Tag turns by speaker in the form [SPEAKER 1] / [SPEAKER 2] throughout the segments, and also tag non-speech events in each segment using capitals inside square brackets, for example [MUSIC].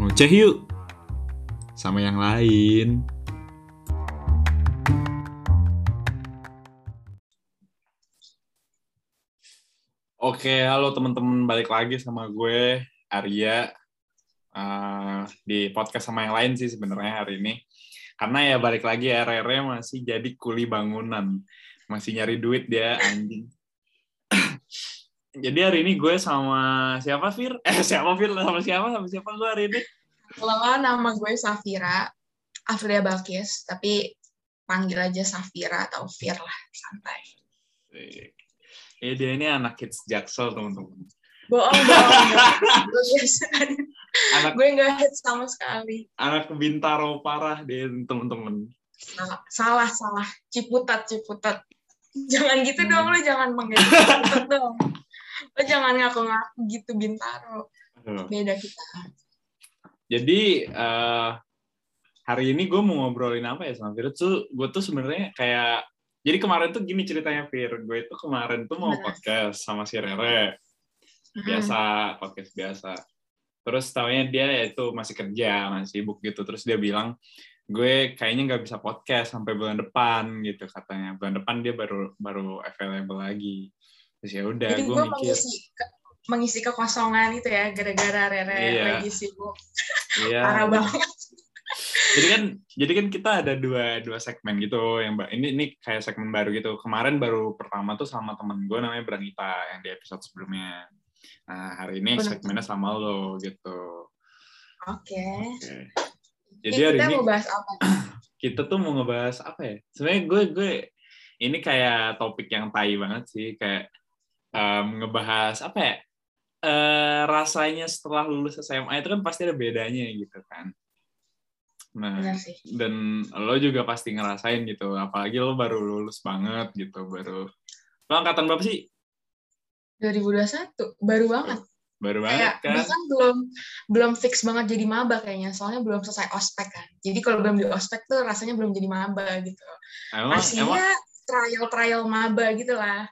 [SPEAKER 1] ngoceh yuk sama yang lain. Oke, halo teman-teman, balik lagi sama gue Arya uh, di podcast sama yang lain sih sebenarnya hari ini. Karena ya balik lagi RR masih jadi kuli bangunan, masih nyari duit dia anjing. jadi hari ini gue sama siapa Fir? Eh siapa Fir? Sama siapa? Sama siapa gue hari ini?
[SPEAKER 2] Halo, nama gue Safira, Afria Balkis, tapi panggil aja Safira atau Fir lah, santai.
[SPEAKER 1] Ya dia ini anak kids jaksel teman-teman.
[SPEAKER 2] Bohong, bohong. gue [LAUGHS] biasa.
[SPEAKER 1] Anak
[SPEAKER 2] gue nggak hit sama sekali.
[SPEAKER 1] anak bintaro parah dia teman-teman.
[SPEAKER 2] Salah, salah, salah. Ciputat, ciputat. Jangan gitu dong, lo jangan manggil [LAUGHS] ciputat dong. Lo jangan ngaku-ngaku gitu Bintaro. Beda kita.
[SPEAKER 1] Jadi eh, hari ini gue mau ngobrolin apa ya sama Fir? Tuh gue tuh sebenarnya kayak jadi kemarin tuh gini ceritanya Fir, gue itu kemarin tuh mau podcast sama si Rere, biasa podcast biasa. Terus tahunya dia itu masih kerja, masih sibuk gitu. Terus dia bilang gue kayaknya nggak bisa podcast sampai bulan depan gitu katanya. Bulan depan dia baru baru available lagi. Terus ya udah, gue mikir,
[SPEAKER 2] mengisi mengisi kekosongan itu ya gara-gara Rere
[SPEAKER 1] Iya.
[SPEAKER 2] lagi sibuk.
[SPEAKER 1] iya. [LAUGHS]
[SPEAKER 2] Parah banget.
[SPEAKER 1] jadi kan jadi kan kita ada dua dua segmen gitu yang ini ini kayak segmen baru gitu kemarin baru pertama tuh sama temen gue namanya Branita yang di episode sebelumnya nah hari ini
[SPEAKER 2] Bener.
[SPEAKER 1] segmennya sama lo gitu
[SPEAKER 2] Oke.
[SPEAKER 1] Oke.
[SPEAKER 2] Jadi
[SPEAKER 1] jadi hari
[SPEAKER 2] kita
[SPEAKER 1] ini
[SPEAKER 2] mau bahas apa? [CLEARS THROAT]
[SPEAKER 1] kita tuh mau ngebahas apa ya sebenarnya gue gue ini kayak topik yang tai banget sih kayak em, ngebahas apa ya eh rasanya setelah lulus SMA itu kan pasti ada bedanya gitu kan. Nah
[SPEAKER 2] Benar sih.
[SPEAKER 1] dan lo juga pasti ngerasain gitu apalagi lo baru lulus banget gitu baru lo angkatan berapa sih?
[SPEAKER 2] 2021 baru banget.
[SPEAKER 1] baru
[SPEAKER 2] kayak
[SPEAKER 1] banget kan?
[SPEAKER 2] bahkan belum belum fix banget jadi maba kayaknya soalnya belum selesai ospek kan. Jadi kalau belum di ospek tuh rasanya belum jadi maba gitu.
[SPEAKER 1] Emang
[SPEAKER 2] masih
[SPEAKER 1] emang
[SPEAKER 2] ya trial trial maba gitu lah.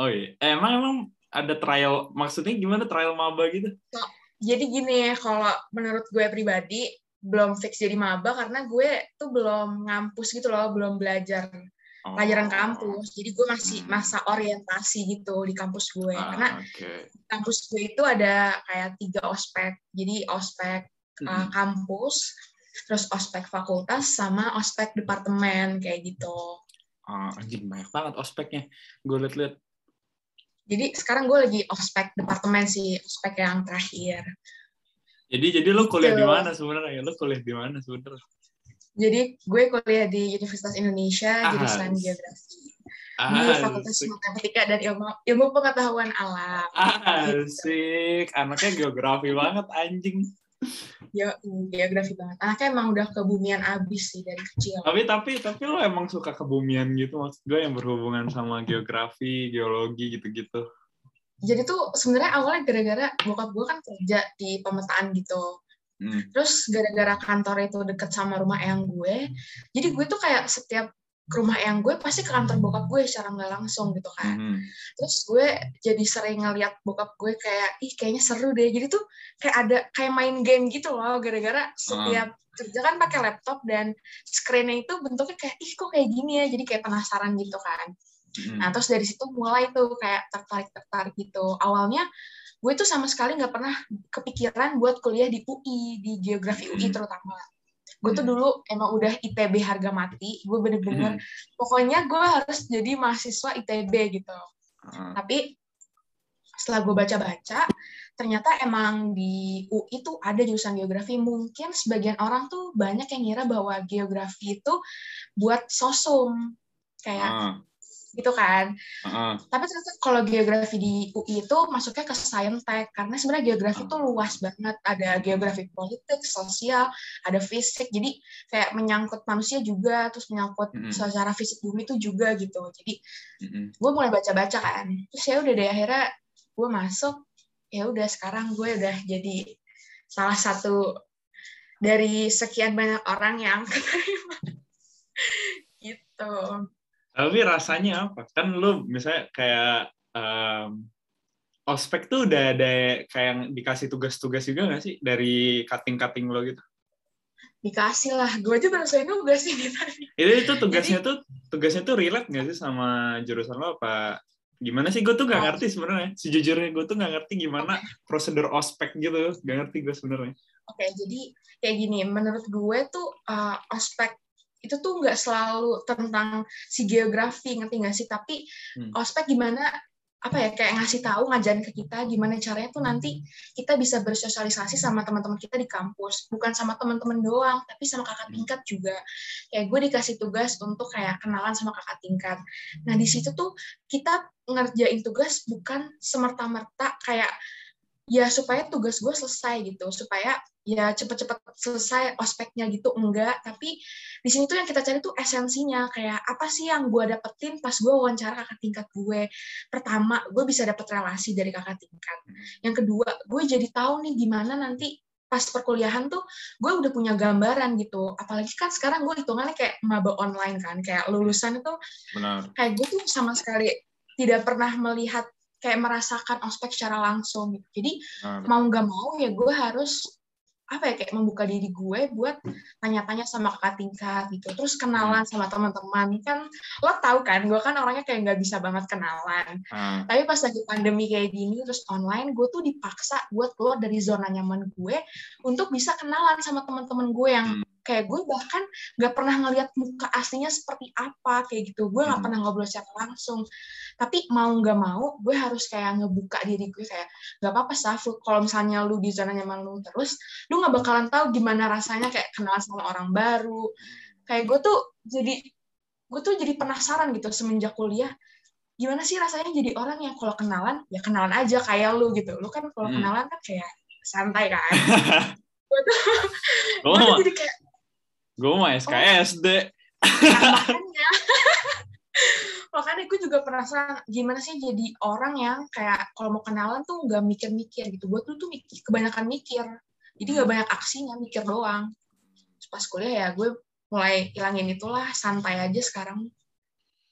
[SPEAKER 1] Oh iya emang emang ada trial maksudnya gimana trial maba gitu
[SPEAKER 2] jadi gini kalau menurut gue pribadi belum fix jadi maba karena gue tuh belum ngampus gitu loh belum belajar
[SPEAKER 1] Oh.
[SPEAKER 2] pelajaran kampus jadi gue masih
[SPEAKER 1] Hmm.
[SPEAKER 2] masa orientasi gitu di kampus gue
[SPEAKER 1] Ah,
[SPEAKER 2] karena
[SPEAKER 1] oke
[SPEAKER 2] kampus gue itu ada kayak tiga ospek jadi ospek uh,
[SPEAKER 1] Mm-mm.
[SPEAKER 2] kampus, terus ospek fakultas sama ospek departemen kayak gitu.
[SPEAKER 1] Ah, anjing banyak banget ospeknya gue liat-liat
[SPEAKER 2] Jadi sekarang gue lagi ospek departemen sih, ospek yang terakhir.
[SPEAKER 1] jadi jadi lo kuliah
[SPEAKER 2] Gitu.
[SPEAKER 1] di mana sebenarnya? Lo kuliah di mana sebenarnya?
[SPEAKER 2] Jadi gue kuliah di Universitas Indonesia
[SPEAKER 1] Ah,
[SPEAKER 2] jurusan geografi.
[SPEAKER 1] Ah,
[SPEAKER 2] di Fakultas Matematika dan Ilmu Ilmu Pengetahuan Alam.
[SPEAKER 1] asik anaknya geografi banget anjing
[SPEAKER 2] Yo, geografi banget. Anaknya emang udah kebumian abis sih dari kecil.
[SPEAKER 1] tapi tapi tapi lo emang suka kebumian gitu maksud gue yang berhubungan sama geografi geologi gitu-gitu
[SPEAKER 2] Jadi tuh sebenarnya awalnya gara-gara bokap gue kan kerja di pemetaan gitu.
[SPEAKER 1] Hmm.
[SPEAKER 2] Terus gara-gara kantor itu deket sama rumah eyang gue, jadi gue tuh kayak setiap ke rumah eyang gue pasti ke kantor bokap gue secara nggak langsung gitu kan.
[SPEAKER 1] Mhm.
[SPEAKER 2] Terus gue jadi sering ngeliat bokap gue kayak, ih kayaknya seru deh. Jadi tuh kayak ada kayak main game gitu loh, gara-gara setiap kerja kan pakai laptop dan screen-nya itu bentuknya kayak, ih kok kayak gini ya. Jadi kayak penasaran gitu kan.
[SPEAKER 1] Mhm.
[SPEAKER 2] Nah, terus dari situ mulai tuh kayak tertarik-tertarik gitu. Awalnya gue tuh sama sekali nggak pernah kepikiran buat kuliah di UI, di geografi UI
[SPEAKER 1] Hmm.
[SPEAKER 2] terutama. Gue tuh
[SPEAKER 1] Hmm.
[SPEAKER 2] dulu emang udah ITB harga mati. Gue bener-bener,
[SPEAKER 1] Mhm.
[SPEAKER 2] pokoknya gue harus jadi mahasiswa ITB gitu. Tapi setelah gue baca-baca, ternyata emang di UI tuh ada jurusan geografi. Mungkin sebagian orang tuh banyak yang ngira bahwa geografi itu buat sosum. Kayak gitu kan.
[SPEAKER 1] ah.
[SPEAKER 2] Tapi ternyata kalau geografi di UI itu masuknya ke Saintek karena sebenarnya geografi itu luas banget. Ada geografi politik, sosial, ada fisik. Jadi kayak menyangkut manusia juga, terus menyangkut
[SPEAKER 1] Mm-mm.
[SPEAKER 2] secara fisik bumi itu juga gitu. Jadi
[SPEAKER 1] Mhm.
[SPEAKER 2] gue mulai baca-baca kan. Terus ya udah deh akhirnya gue masuk. Ya udah sekarang gue udah jadi salah satu dari sekian banyak orang yang [LAUGHS] keterima. gitu.
[SPEAKER 1] Tapi rasanya apa? Kan lu misalnya kayak em, ospek tuh udah ada kayak dikasih tugas-tugas juga nggak sih dari cutting-cutting lo gitu?
[SPEAKER 2] Dikasih lah, gue aja baru saya tugas ini tadi.
[SPEAKER 1] Itu itu tugasnya Jadi, tuh tugasnya tuh relate nggak sih sama jurusan lo apa gimana sih gue tuh nggak oh. ngerti sebenarnya sejujurnya gue tuh nggak ngerti gimana okay. prosedur ospek gitu nggak ngerti gue sebenarnya
[SPEAKER 2] oke okay, jadi kayak gini menurut gue tuh uh, ospek itu tuh nggak selalu tentang si geografi ngerti nggak sih? Tapi hmm. ospek gimana apa ya kayak ngasih tahu ngajarin ke kita gimana caranya tuh nanti kita bisa bersosialisasi sama teman-teman kita di kampus. Bukan sama teman-teman doang tapi sama kakak hmm. tingkat juga. Kayak gue dikasih tugas untuk kayak kenalan sama kakak tingkat. Nah di situ tuh kita ngerjain tugas bukan semerta-merta kayak ya supaya tugas gue selesai gitu. Supaya ya cepet-cepet selesai ospeknya gitu. Enggak tapi di sini tuh yang kita cari tuh esensinya. Kayak apa sih yang gue dapetin pas gue wawancara kakak tingkat gue? Pertama gue bisa dapet relasi dari kakak tingkat. Yang kedua gue jadi tahu nih gimana nanti pas perkuliahan tuh gue udah punya gambaran gitu. Apalagi kan sekarang gue hitungannya kayak maba online kan. Kayak lulusan itu Benar. kayak gue tuh sama sekali tidak pernah melihat kayak merasakan ospek secara langsung gitu. Jadi nah, mau nggak mau ya gue harus apa ya kayak membuka diri gue buat tanya-tanya sama kakak tingkat gitu terus kenalan hmm. sama teman-teman kan lo tau kan gue kan orangnya kayak nggak bisa banget kenalan hmm. tapi pas lagi pandemi kayak gini terus online gue tuh dipaksa buat keluar dari zona nyaman gue untuk bisa kenalan sama teman-teman gue yang hmm kayak gue bahkan nggak pernah ngeliat muka aslinya seperti apa kayak gitu. Gue nggak hmm. pernah ngobrol secara langsung. Tapi mau nggak mau gue harus kayak ngebuka diri gue kayak nggak apa-apa Safru kalau misalnya lu di zona nyaman lu terus lu nggak bakalan tahu gimana rasanya kayak kenalan sama orang baru. Kayak gue tuh jadi gue tuh jadi penasaran gitu semenjak kuliah gimana sih rasanya jadi orang yang kalau kenalan ya kenalan aja kayak lu gitu. Lu kan kalau hmm. kenalan kan kayak santai kan. [LAUGHS] Gue tuh, gue tuh jadi kayak
[SPEAKER 1] Gue mah SKSD. Oh.
[SPEAKER 2] makanya. [LAUGHS] makanya gue juga penasaran gimana sih jadi orang yang kayak kalau mau kenalan tuh nggak mikir-mikir gitu. Gue tuh tuh mikir, kebanyakan mikir. Jadi nggak banyak aksinya, mikir doang. Terus pas kuliah ya gue mulai hilangin itulah, santai aja sekarang.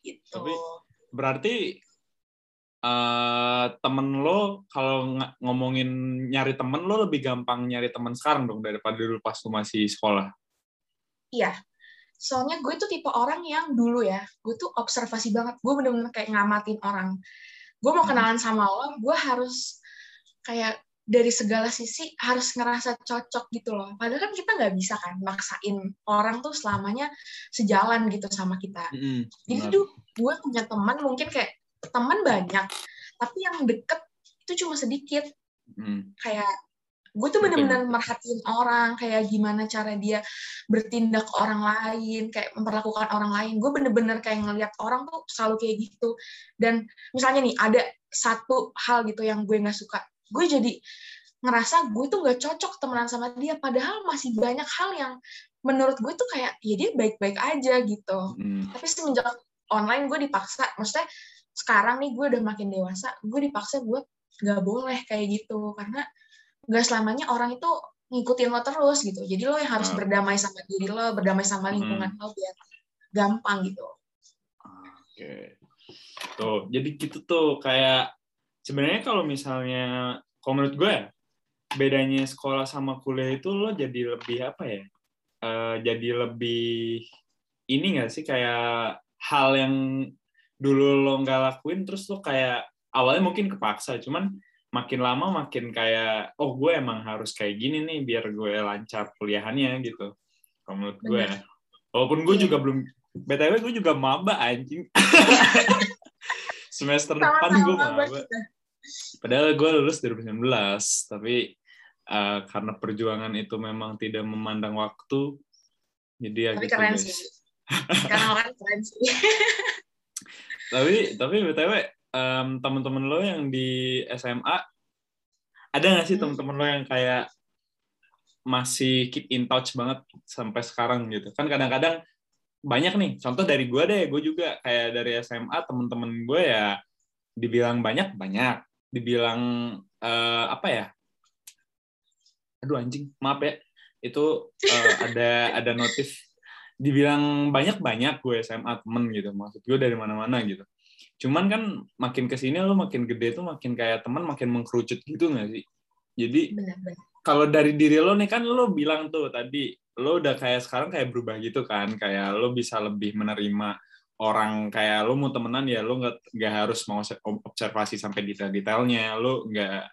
[SPEAKER 2] Gitu.
[SPEAKER 1] Tapi berarti uh, temen lo kalau ngomongin nyari temen lo lebih gampang nyari temen sekarang dong daripada dulu pas lo masih sekolah.
[SPEAKER 2] Iya. Soalnya gue tuh tipe orang yang dulu ya, gue tuh observasi banget. Gue bener-bener kayak ngamatin orang. Gue mau hmm. kenalan sama lo, gue harus kayak dari segala sisi harus ngerasa cocok gitu loh. Padahal kan kita nggak bisa kan maksain orang tuh selamanya sejalan gitu sama kita. Mm, Jadi tuh gue punya teman mungkin kayak teman banyak, tapi yang deket itu cuma sedikit. Mm. Kayak gue tuh bener-bener merhatiin orang kayak gimana cara dia bertindak ke orang lain kayak memperlakukan orang lain. Gue bener-bener kayak ngeliat orang tuh selalu kayak gitu. Dan misalnya nih ada satu hal gitu yang gue nggak suka. Gue jadi ngerasa gue tuh gak cocok temenan sama dia padahal masih banyak hal yang menurut gue tuh kayak ya dia baik-baik aja gitu. Hmm. tapi semenjak online gue dipaksa maksudnya sekarang nih gue udah makin dewasa gue dipaksa buat gak boleh kayak gitu. Karena nggak selamanya orang itu ngikutin lo terus gitu. Jadi lo yang harus hmm. berdamai sama diri lo, berdamai sama lingkungan hmm. lo biar gampang gitu.
[SPEAKER 1] Oke. Tuh, jadi gitu tuh kayak sebenarnya kalau misalnya kalau menurut gue ya, bedanya sekolah sama kuliah itu lo jadi lebih apa ya? Uh, jadi lebih ini gak sih kayak hal yang dulu lo nggak lakuin terus lo kayak awalnya mungkin kepaksa cuman makin lama makin kayak oh gue emang harus kayak gini nih biar gue lancar kuliahannya gitu. Kalau menurut gue ya. walaupun gue iya. juga belum btw gue juga maba anjing. [LAUGHS] Semester Sama depan gue maba padahal gue lulus 2019 tapi uh, karena perjuangan itu memang tidak memandang waktu jadi ya tapi gitu keren guys. sih. Karena keren sih. [LAUGHS] Tapi tapi btw um, teman-teman lo yang di SMA ada nggak sih hmm. teman-teman lo yang kayak masih keep in touch banget sampai sekarang gitu? Kan kadang-kadang banyak nih. Contoh dari gue deh gue juga kayak dari SMA temen-temen gue ya dibilang banyak banyak. Dibilang uh, apa ya? Aduh anjing. Maaf ya. Itu uh, [LAUGHS] ada ada notif. Dibilang banyak banyak gue SMA temen gitu. Maksud gue dari mana-mana gitu cuman kan makin ke sini lo makin gede tuh makin kayak teman makin mengkerucut gitu nggak sih? Jadi kalau dari diri lo nih kan lo bilang tuh tadi lo udah kayak sekarang kayak berubah gitu kan kayak lo bisa lebih menerima orang kayak lo mau temenan ya lo nggak nggak harus mau observasi sampai detail-detailnya lo nggak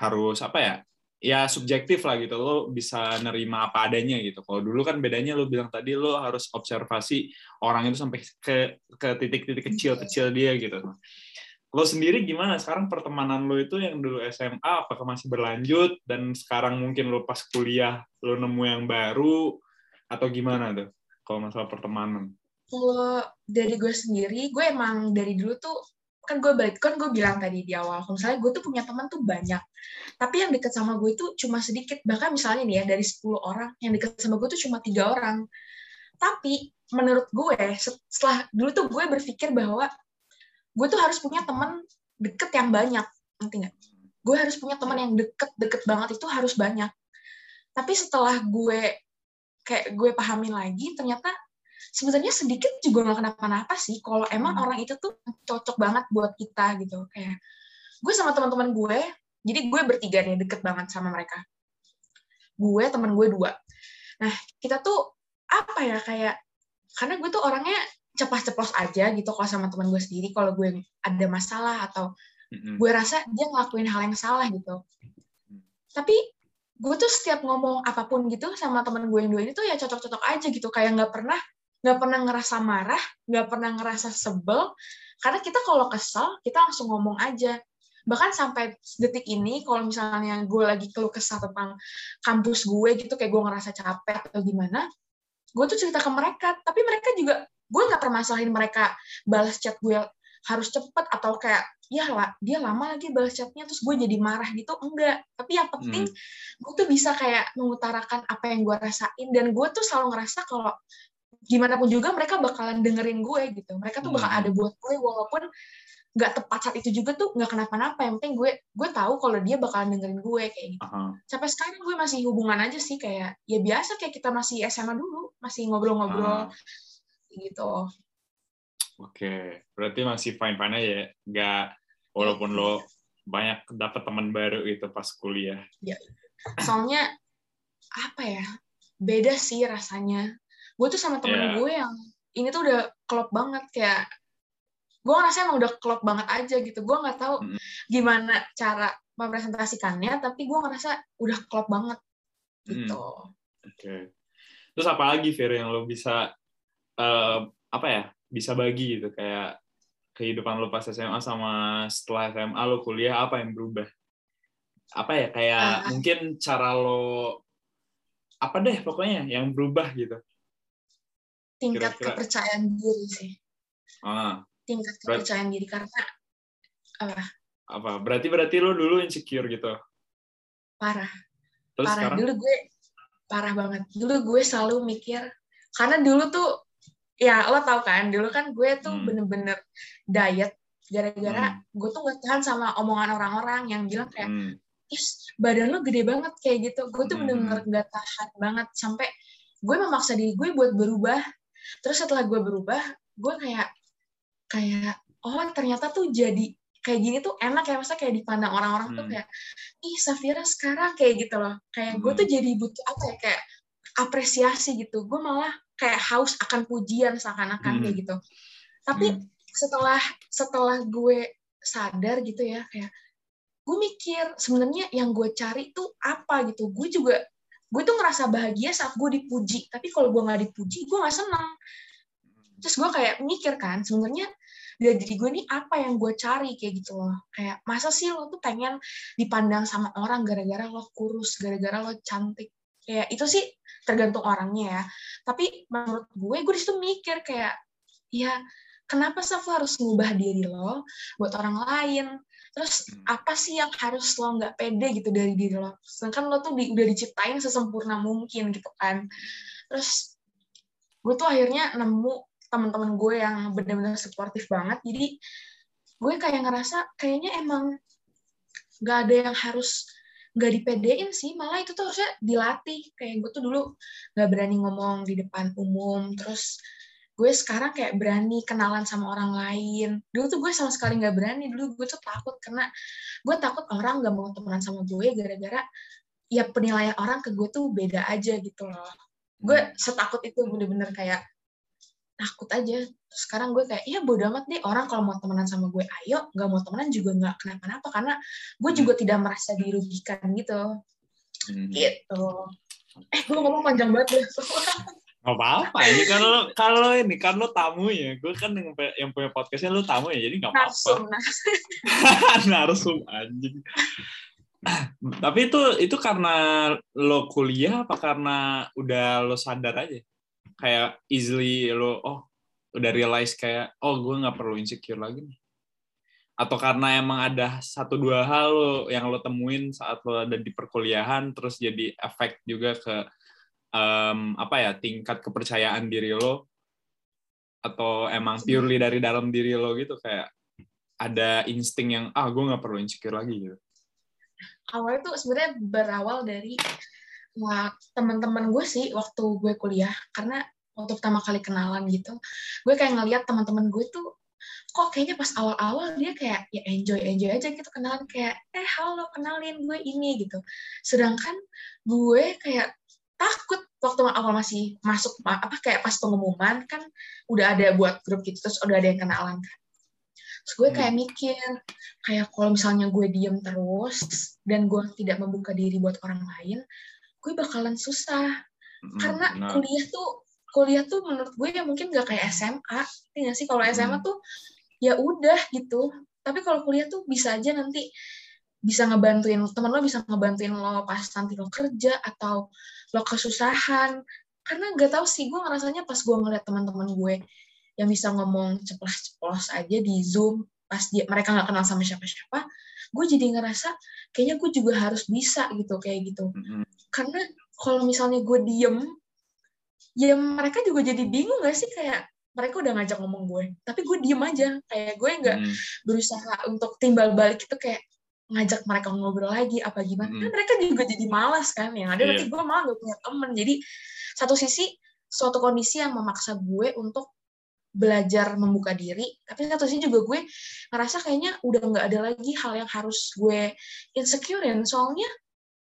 [SPEAKER 1] harus apa ya ya subjektif lah gitu lo bisa nerima apa adanya gitu. Kalau dulu kan bedanya lo bilang tadi lo harus observasi orang itu sampai ke ke titik-titik kecil-kecil dia gitu. Lo sendiri gimana? Sekarang pertemanan lo itu yang dulu SMA apakah masih berlanjut? Dan sekarang mungkin lo pas kuliah lo nemu yang baru atau gimana tuh kalau masalah pertemanan?
[SPEAKER 2] Kalau dari gue sendiri gue emang dari dulu tuh kan gue balik kan gue bilang tadi di awal kalau misalnya gue tuh punya teman tuh banyak. Tapi yang deket sama gue itu cuma sedikit bahkan misalnya nih ya dari 10 orang yang deket sama gue tuh cuma tiga orang. Tapi menurut gue setelah dulu tuh gue berpikir bahwa gue tuh harus punya teman deket yang banyak nanti nggak? Gue harus punya teman yang deket deket banget itu harus banyak. Tapi setelah gue kayak gue pahamin lagi ternyata sebenarnya sedikit juga nggak kenapa-napa sih. Kalau emang hmm. orang itu tuh cocok banget buat kita gitu. Kayak gue sama teman-teman gue jadi gue bertiga nih deket banget sama mereka. Gue teman gue dua. Nah kita tuh apa ya kayak karena gue tuh orangnya cepat-ceplos aja gitu kalau sama teman gue sendiri. Kalau gue ada masalah atau mm-hmm. gue rasa dia ngelakuin hal yang salah gitu. Tapi gue tuh setiap ngomong apa pun gitu sama teman gue yang dua ini tuh ya cocok-cocok aja gitu. Kayak nggak pernah nggak pernah ngerasa marah, nggak pernah ngerasa sebel, karena kita kalau kesel, kita langsung ngomong aja. Bahkan sampai detik ini, kalau misalnya gue lagi keluh kesah tentang kampus gue gitu, kayak gue ngerasa capek atau gimana, gue tuh cerita ke mereka, tapi mereka juga, gue nggak permasalahin mereka balas chat gue harus cepet atau kayak ya lah dia lama lagi balas chatnya terus gue jadi marah gitu. Enggak. Tapi yang penting hmm. gue tuh bisa kayak mengutarakan apa yang gue rasain. Dan gue tuh selalu ngerasa kalau gimana pun juga mereka bakalan dengerin gue gitu. Mereka tuh bakal hmm. ada buat gue walaupun nggak tepat saat itu juga tuh nggak kenapa-napa. Yang penting gue gue tahu kalau dia bakalan dengerin gue kayak gitu. Uh-huh. sampai sekarang gue masih hubungan aja sih kayak ya biasa kayak kita masih SMA dulu masih ngobrol-ngobrol uh. gitu.
[SPEAKER 1] Oke berarti masih fine fine aja ya? Nggak walaupun lo banyak dapat teman baru itu pas kuliah.
[SPEAKER 2] Ya soalnya apa ya beda sih rasanya gue tuh sama temen yeah. gue yang ini tuh udah klop banget kayak gue ngerasa emang udah klop banget aja gitu gue nggak tahu mm. gimana cara mempresentasikannya tapi gue ngerasa udah klop banget gitu mm.
[SPEAKER 1] oke okay. terus apa lagi Fer yang lo bisa uh, apa ya bisa bagi gitu kayak kehidupan lo pas SMA sama setelah SMA lo kuliah apa yang berubah apa ya kayak uh, mungkin cara lo apa deh pokoknya yang berubah gitu
[SPEAKER 2] tingkat Kira-kira. kepercayaan diri sih ah. tingkat kepercayaan diri karena apa
[SPEAKER 1] apa berarti berarti lo dulu insecure gitu
[SPEAKER 2] parah Terus parah sekarang? dulu gue parah banget dulu gue selalu mikir karena dulu tuh ya lo tau kan dulu kan gue tuh hmm. bener-bener diet gara-gara hmm. gue tuh gak tahan sama omongan orang-orang yang bilang kayak hmm. is badan lo gede banget kayak gitu gue tuh hmm. bener-bener gak tahan banget sampai gue memaksa diri gue buat berubah terus setelah gue berubah gue kayak kayak oh ternyata tuh jadi kayak gini tuh enak ya masa kayak dipandang orang-orang hmm. tuh kayak ih Safira sekarang kayak gitu loh kayak gue tuh hmm. jadi butuh apa ya kayak apresiasi gitu gue malah kayak haus akan pujian seakan-akan hmm. kayak gitu tapi hmm. setelah setelah gue sadar gitu ya kayak gue mikir sebenarnya yang gue cari tuh apa gitu gue juga gue tuh ngerasa bahagia saat gue dipuji. Tapi kalau gue nggak dipuji gue nggak seneng terus gue kayak mikir kan sebenarnya dari diri gue nih apa yang gue cari kayak gitu loh. Kayak masa sih lo tuh pengen dipandang sama orang gara-gara lo kurus gara-gara lo cantik? Kayak itu sih tergantung orangnya ya. Tapi menurut gue gue di situ mikir kayak ya kenapa sih lo harus ngubah diri lo buat orang lain terus hmm. apa sih yang harus lo nggak pede gitu dari diri lo? Sedangkan lo tuh di, udah diciptain sesempurna mungkin gitu kan. Terus gue tuh akhirnya nemu teman-teman gue yang benar-benar suportif banget. Jadi gue kayak ngerasa kayaknya emang nggak ada yang harus nggak dipedein sih. Malah itu tuh harusnya dilatih. Kayak gue tuh dulu nggak berani ngomong di depan umum. Terus gue sekarang kayak berani kenalan sama orang lain. Dulu tuh gue sama sekali nggak berani dulu gue tuh takut karena gue takut orang nggak mau temenan sama gue gara-gara ya penilaian orang ke gue tuh beda aja gitu loh. Gue hmm. setakut itu bener-bener kayak takut aja. Sekarang gue kayak ya bodo amat deh orang kalau mau temenan sama gue ayo. Nggak mau temenan juga nggak kenapa-napa karena gue juga tidak merasa dirugikan gitu. Hmm. gitu. Eh gue ngomong panjang banget deh [LAUGHS]
[SPEAKER 1] Gak apa-apa ini kan lo kalau ini kan lo tamu ya. Gue kan yang, yang punya podcastnya lo tamu ya jadi nggak apa-apa. Narsum [LAUGHS] anjing. [CLEARS THROAT] Tapi itu itu karena lo kuliah apa karena udah lo sadar aja? Kayak easily lo oh udah realize kayak oh gue nggak perlu insecure lagi nih. Atau karena emang ada satu dua hal lo yang lo temuin saat lo ada di perkuliahan terus jadi efek juga ke um, apa ya tingkat kepercayaan diri lo atau emang purely dari dalam diri lo gitu kayak ada insting yang ah gue nggak perlu insecure lagi gitu.
[SPEAKER 2] Awalnya tuh sebenarnya berawal dari wah teman-teman gue sih waktu gue kuliah karena waktu pertama kali kenalan gitu gue kayak ngeliat teman-teman gue tuh kok kayaknya pas awal-awal dia kayak ya enjoy enjoy aja gitu kenalan kayak eh halo kenalin gue ini gitu. Sedangkan gue kayak takut waktu awal masih masuk apa kayak pas pengumuman kan udah ada buat grup gitu terus udah ada yang kenalan kan terus gue kayak hmm. mikir kayak kalau misalnya gue diem terus dan gue tidak membuka diri buat orang lain gue bakalan susah hmm, karena nah. kuliah tuh kuliah tuh menurut gue ya mungkin gak kayak SMA ya sih kalau SMA hmm. tuh ya udah gitu tapi kalau kuliah tuh bisa aja nanti bisa ngebantuin teman lo bisa ngebantuin lo pas nanti lo kerja atau lo kesusahan karena gak tau sih gue ngerasanya pas gue ngeliat teman-teman gue yang bisa ngomong ceplos-ceplos aja di zoom pas dia mereka nggak kenal sama siapa-siapa gue jadi ngerasa kayaknya gue juga harus bisa gitu kayak gitu mm-hmm. karena kalau misalnya gue diem ya mereka juga jadi bingung gak sih kayak mereka udah ngajak ngomong gue tapi gue diem aja kayak gue nggak mm. berusaha untuk timbal balik itu kayak ngajak mereka ngobrol lagi apa gimana. Hmm. kan mereka juga jadi malas kan yang ada yeah. nanti gue malah gak punya temen. Jadi satu sisi suatu kondisi yang memaksa gue untuk belajar membuka diri tapi satu sisi juga gue ngerasa kayaknya udah nggak ada lagi hal yang harus gue insecurein. Soalnya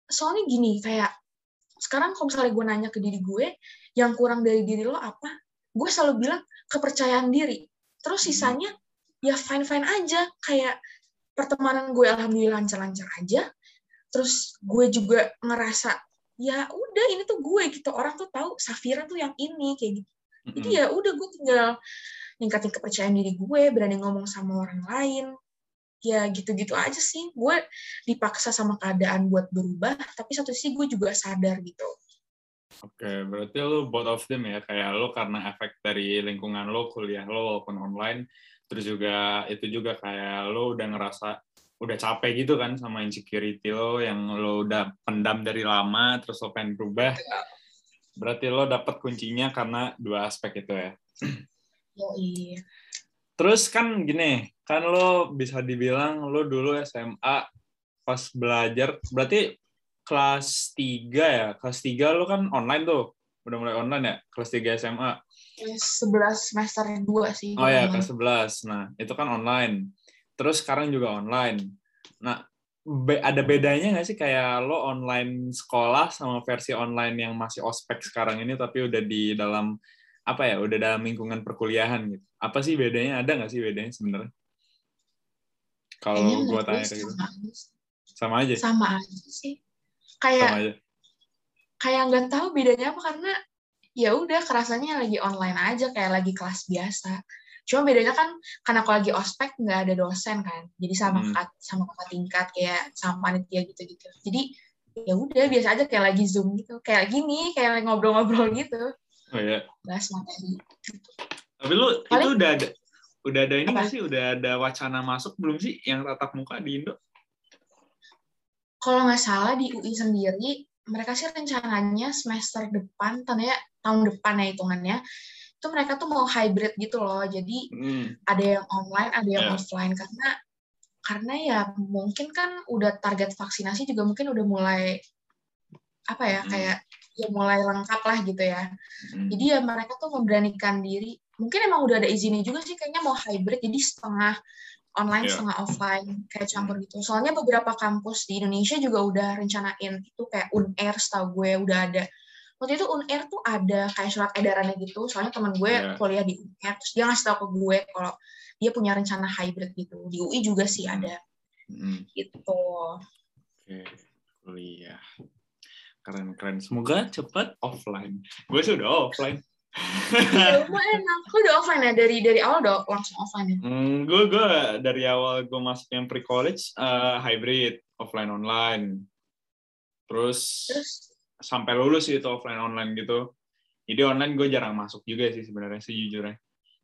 [SPEAKER 2] soalnya gini kayak sekarang kalau misalnya gue nanya ke diri gue yang kurang dari diri lo apa? Gue selalu bilang kepercayaan diri. Terus sisanya ya fine fine aja. Kayak pertemanan gue alhamdulillah lancar-lancar aja. Terus gue juga ngerasa ya udah ini tuh gue gitu. Orang tuh tahu Safira tuh yang ini kayak gitu. Jadi ya udah gue tinggal ningkatin kepercayaan diri gue berani ngomong sama orang lain. Ya gitu-gitu aja sih. Gue dipaksa sama keadaan buat berubah tapi satu sisi gue juga sadar gitu.
[SPEAKER 1] Oke okay, berarti lo both of them ya. Kayak lo karena efek dari lingkungan lo kuliah lo walaupun online terus juga itu juga kayak lo udah ngerasa udah capek gitu kan sama insecurity lo yang lo udah pendam dari lama terus lo pengen berubah. Berarti lo dapet kuncinya karena dua aspek itu ya.
[SPEAKER 2] Oh, iya.
[SPEAKER 1] terus kan gini kan lo bisa dibilang lo dulu SMA pas belajar berarti kelas 3 ya? Kelas 3 lo kan online tuh udah mulai online ya? Kelas 3 SMA
[SPEAKER 2] kelas 11 semester 2 sih.
[SPEAKER 1] Oh ya kelas 11 nah itu kan online. Terus sekarang juga online. Nah be ada bedanya nggak sih kayak lo online sekolah sama versi online yang masih ospek sekarang ini tapi udah di dalam apa ya udah dalam lingkungan perkuliahan gitu? Apa sih bedanya? Ada nggak sih bedanya sebenarnya? Kalau gue tanya kayak gitu. sama aja
[SPEAKER 2] sama aja sih. Kayak sama aja kayak nggak tahu bedanya apa karena ya udah kerasanya lagi online aja kayak lagi kelas biasa. Cuma bedanya kan karena aku lagi ospek nggak ada dosen kan. Jadi sama hmm. kakak sama kakak tingkat kayak sama panitia gitu gitu jadi ya udah biasa aja kayak lagi zoom gitu. Kayak gini kayak ngobrol-ngobrol gitu.
[SPEAKER 1] Oh iya.
[SPEAKER 2] Bahas materi
[SPEAKER 1] tapi lu Paling, itu udah ada udah ada ini nggak sih? Udah ada wacana masuk belum sih yang tatap muka di Indo?
[SPEAKER 2] Kalau nggak salah di UI sendiri mereka sih rencananya semester depan, tandanya tahun depan ya hitungannya, itu mereka tuh mau hybrid gitu loh. Jadi hmm. ada yang online, ada yang yeah. offline karena karena ya mungkin kan udah target vaksinasi juga mungkin udah mulai apa ya hmm. kayak ya mulai lengkap lah gitu ya. Hmm. Jadi ya mereka tuh memberanikan diri mungkin emang udah ada izinnya juga sih kayaknya mau hybrid jadi setengah online
[SPEAKER 1] Iya.
[SPEAKER 2] setengah offline kayak campur gitu soalnya beberapa kampus di Indonesia juga udah rencanain itu kayak Unair setahu gue udah ada waktu itu Unair tuh ada kayak surat edarannya gitu soalnya teman gue
[SPEAKER 1] Iya.
[SPEAKER 2] kuliah di Unair terus dia ngasih tahu ke gue kalau dia punya rencana hybrid gitu di UI juga sih
[SPEAKER 1] Hmm.
[SPEAKER 2] ada
[SPEAKER 1] Hmm,
[SPEAKER 2] gitu
[SPEAKER 1] Oke, kuliah. Keren-keren. Semoga cepat offline. Gue sih udah offline.
[SPEAKER 2] Lu enak lu udah offline ya dari dari awal udah langsung offline ya
[SPEAKER 1] Hmm, gue gue dari awal gue masuk yang pre college hybrid offline online. Terus,
[SPEAKER 2] terus
[SPEAKER 1] sampai lulus sih itu offline online gitu. Jadi online gue jarang masuk juga sih sebenarnya sejujurnya.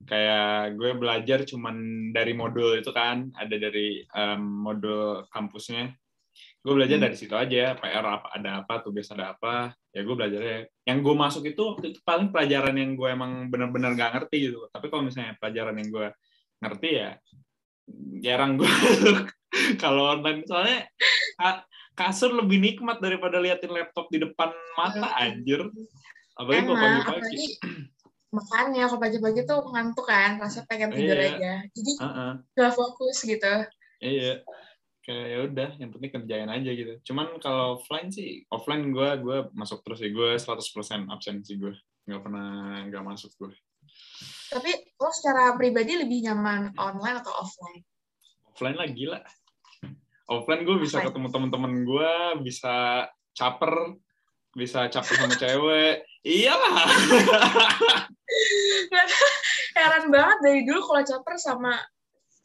[SPEAKER 1] Kayak gue belajar cuman dari modul itu kan, ada dari em, modul kampusnya. Gue belajar
[SPEAKER 2] Hmm.
[SPEAKER 1] dari situ aja, PR apa ada apa, tugas ada apa, ya gue belajarnya. Yang gue masuk itu waktu itu paling pelajaran yang gue emang bener-bener gak ngerti gitu. Tapi kalau misalnya pelajaran yang gue ngerti ya jarang gue [LAUGHS] kalau online soalnya ka- kasur lebih nikmat daripada liatin laptop di depan mata anjir. Apalagi kalau pagi-pagi. [CLEARS THROAT]
[SPEAKER 2] makanya kalau pagi-pagi tuh ngantuk kan rasa pengen tidur
[SPEAKER 1] Iya.
[SPEAKER 2] aja jadi
[SPEAKER 1] Heeh.
[SPEAKER 2] gak fokus gitu
[SPEAKER 1] Iya. Kayak ya udah, yang penting kerjain aja gitu. Cuman kalau offline sih, offline gue gue masuk terus sih. Gue 100% absen sih gue. Nggak pernah nggak masuk gue.
[SPEAKER 2] tapi lo secara pribadi lebih nyaman online atau offline
[SPEAKER 1] Offline lah gila. Offline gue bisa
[SPEAKER 2] Offline.
[SPEAKER 1] ketemu temen-temen gue, bisa caper, bisa caper sama cewek. Iyalah. [LAUGHS] [LAUGHS]
[SPEAKER 2] heran banget dari dulu kalau caper sama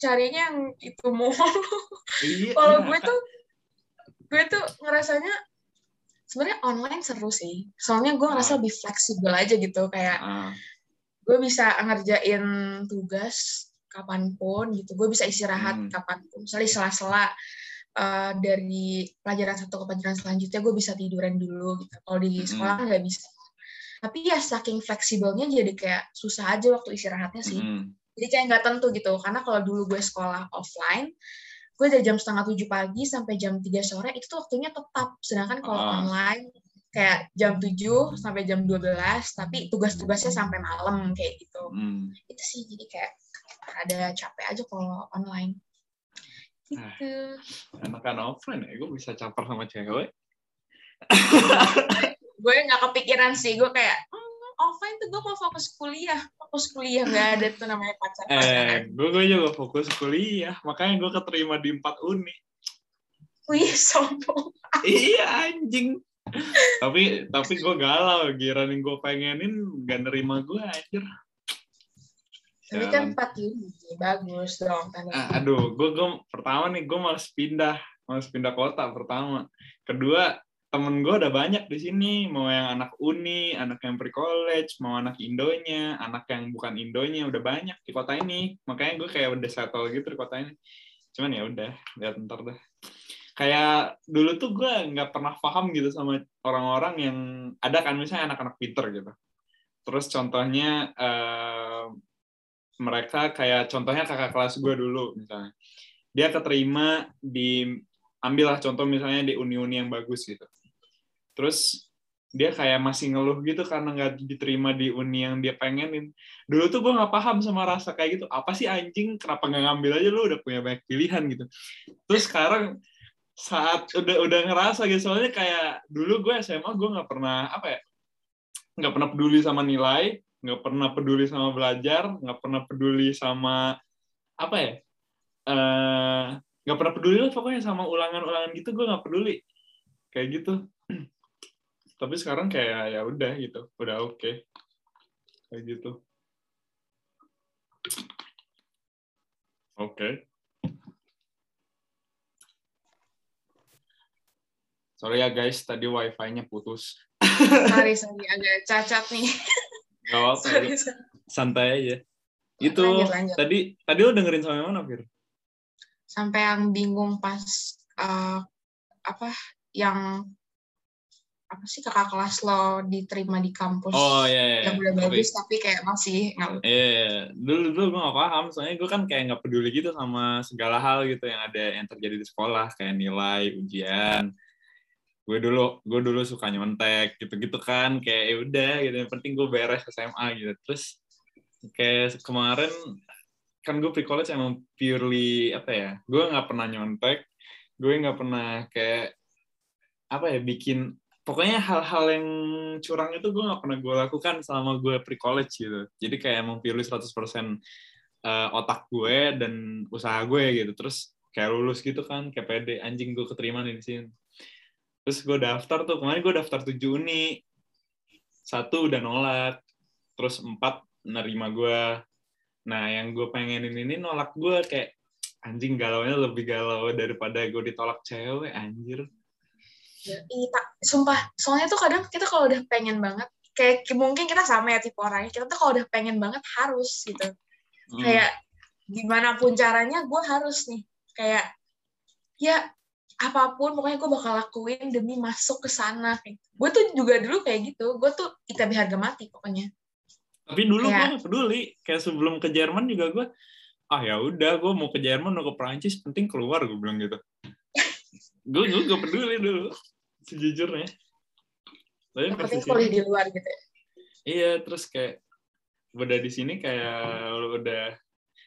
[SPEAKER 2] carinya yang itu mulu
[SPEAKER 1] Iya. [LAUGHS]
[SPEAKER 2] kalau gue tuh gue tuh ngerasanya sebenarnya online seru sih. Soalnya gue ngerasa
[SPEAKER 1] Ah.
[SPEAKER 2] lebih fleksibel aja gitu kayak
[SPEAKER 1] Ah,
[SPEAKER 2] gue bisa ngerjain tugas kapan pun gitu. Gue bisa istirahat
[SPEAKER 1] Hmm.
[SPEAKER 2] kapan pun. Misalnya sela-sela eh, dari pelajaran satu ke pelajaran selanjutnya gue bisa tiduran dulu gitu. Kalau di
[SPEAKER 1] Hmm.
[SPEAKER 2] sekolah nggak bisa. Tapi ya saking fleksibelnya jadi kayak susah aja waktu istirahatnya sih.
[SPEAKER 1] Mm,
[SPEAKER 2] jadi kayak nggak tentu gitu. Karena kalau dulu gue sekolah offline gue dari jam setengah tujuh pagi sampai jam 3 sore itu tuh waktunya tetap. Sedangkan kalau
[SPEAKER 1] Ah.
[SPEAKER 2] online kayak jam 7 sampai jam 12 tapi tugas-tugasnya sampai malam kayak gitu.
[SPEAKER 1] Mm.
[SPEAKER 2] itu sih jadi kayak ada capek aja kalau online. Gitu.
[SPEAKER 1] Enakan offline ya, gue bisa caper sama cewek.
[SPEAKER 2] gue nggak kepikiran sih. Gue kayak "Hmm, offline tuh gue mau fokus kuliah fokus kuliah nggak ada tuh namanya pacar
[SPEAKER 1] Eh,
[SPEAKER 2] pacaran
[SPEAKER 1] gue gue juga fokus kuliah, makanya gue keterima di empat uni.
[SPEAKER 2] wih sombong
[SPEAKER 1] iya anjing. tapi tapi gue galau, giran yang gue pengenin gak nerima gue anjir.
[SPEAKER 2] tapi kan empat ini bagus dong tanda
[SPEAKER 1] Ah, aduh, gue gue pertama nih gue malas pindah, malas pindah kota pertama. Kedua temen gue udah banyak di sini, mau yang anak uni, anak yang pre college, mau anak indonya, anak yang bukan indonya udah banyak di kota ini. Makanya gue kayak udah settle gitu di kota ini. Cuman ya udah, lihat ntar dah. Kayak dulu tuh gue nggak pernah paham gitu sama orang-orang yang ada kan misalnya anak-anak pinter gitu. Terus contohnya eh, mereka kayak contohnya kakak kelas gue dulu misalnya dia keterima di ambillah contoh misalnya di uni-uni yang bagus gitu terus dia kayak masih ngeluh gitu karena nggak diterima di uni yang dia pengenin. Dulu tuh gue nggak paham sama rasa kayak gitu. Apa sih anjing? Kenapa nggak ngambil aja? Lu udah punya banyak pilihan gitu. Terus sekarang saat udah udah ngerasa gitu soalnya kayak dulu gue SMA gue nggak pernah apa ya nggak pernah peduli sama nilai nggak pernah peduli sama belajar nggak pernah peduli sama apa ya eh, nggak pernah peduli lah pokoknya sama ulangan-ulangan gitu gue nggak peduli. Kayak gitu [CLEARS THROAT] tapi sekarang kayak ya udah gitu udah oke. Kayak gitu. Oke. Sorry ya guys tadi wifi-nya putus.
[SPEAKER 2] Sorry sorry agak cacat nih.
[SPEAKER 1] Apa-apa
[SPEAKER 2] sorry, sorry.
[SPEAKER 1] santai aja. Itu
[SPEAKER 2] Lanjut, lanjut.
[SPEAKER 1] tadi tadi lo dengerin sampai mana Fir?
[SPEAKER 2] sampai yang bingung pas eh, apa yang apa sih kakak kelas lo diterima di kampus
[SPEAKER 1] oh iya iya
[SPEAKER 2] yang udah
[SPEAKER 1] Tapi-
[SPEAKER 2] bagus tapi kayak masih nggak
[SPEAKER 1] Iya, iya. dulu dulu gue gak paham, soalnya gue kan kayak nggak peduli gitu sama segala hal gitu yang ada yang terjadi di sekolah, kayak nilai, ujian. Gue dulu gue dulu suka nyontek gitu-gitu kan, kayak ya udah gitu. Yang penting gue beres SMA gitu. Terus kayak kemarin kan gue pre-college emang purely apa ya gue nggak pernah nyontek gue nggak pernah kayak apa ya bikin pokoknya hal-hal yang curang itu gue nggak pernah gue lakukan selama gue pre-college gitu. Jadi kayak emang purely 100% uh, otak gue dan usaha gue gitu. Terus kayak lulus gitu kan kayak pede. Anjing gue keterima di sini. Terus gue daftar tuh kemarin gue daftar tujuh uni. Satu udah nolak terus empat nerima gue nah yang gue pengenin ini nolak gue kayak anjing galaunya lebih galau daripada gue ditolak cewek anjir
[SPEAKER 2] iya tak sumpah. Soalnya tuh kadang kita kalau udah pengen banget kayak mungkin kita sama ya tipe orangnya kita tuh kalau udah pengen banget harus gitu. Hmm. kayak gimana pun caranya gue harus nih. Kayak ya apa pun pokoknya gue bakal lakuin demi masuk ke sana. Gue tuh juga dulu kayak gitu. Gue tuh ITB harga mati pokoknya.
[SPEAKER 1] Tapi dulu gue gak peduli. Kayak sebelum ke Jerman juga gue ah ya udah gue mau ke Jerman mau ke Prancis penting keluar gue bilang gitu. Gue gue gak peduli dulu sejujurnya.
[SPEAKER 2] Tapi yang penting kuliah di luar gitu ya.
[SPEAKER 1] Iya terus kayak udah di sini kayak udah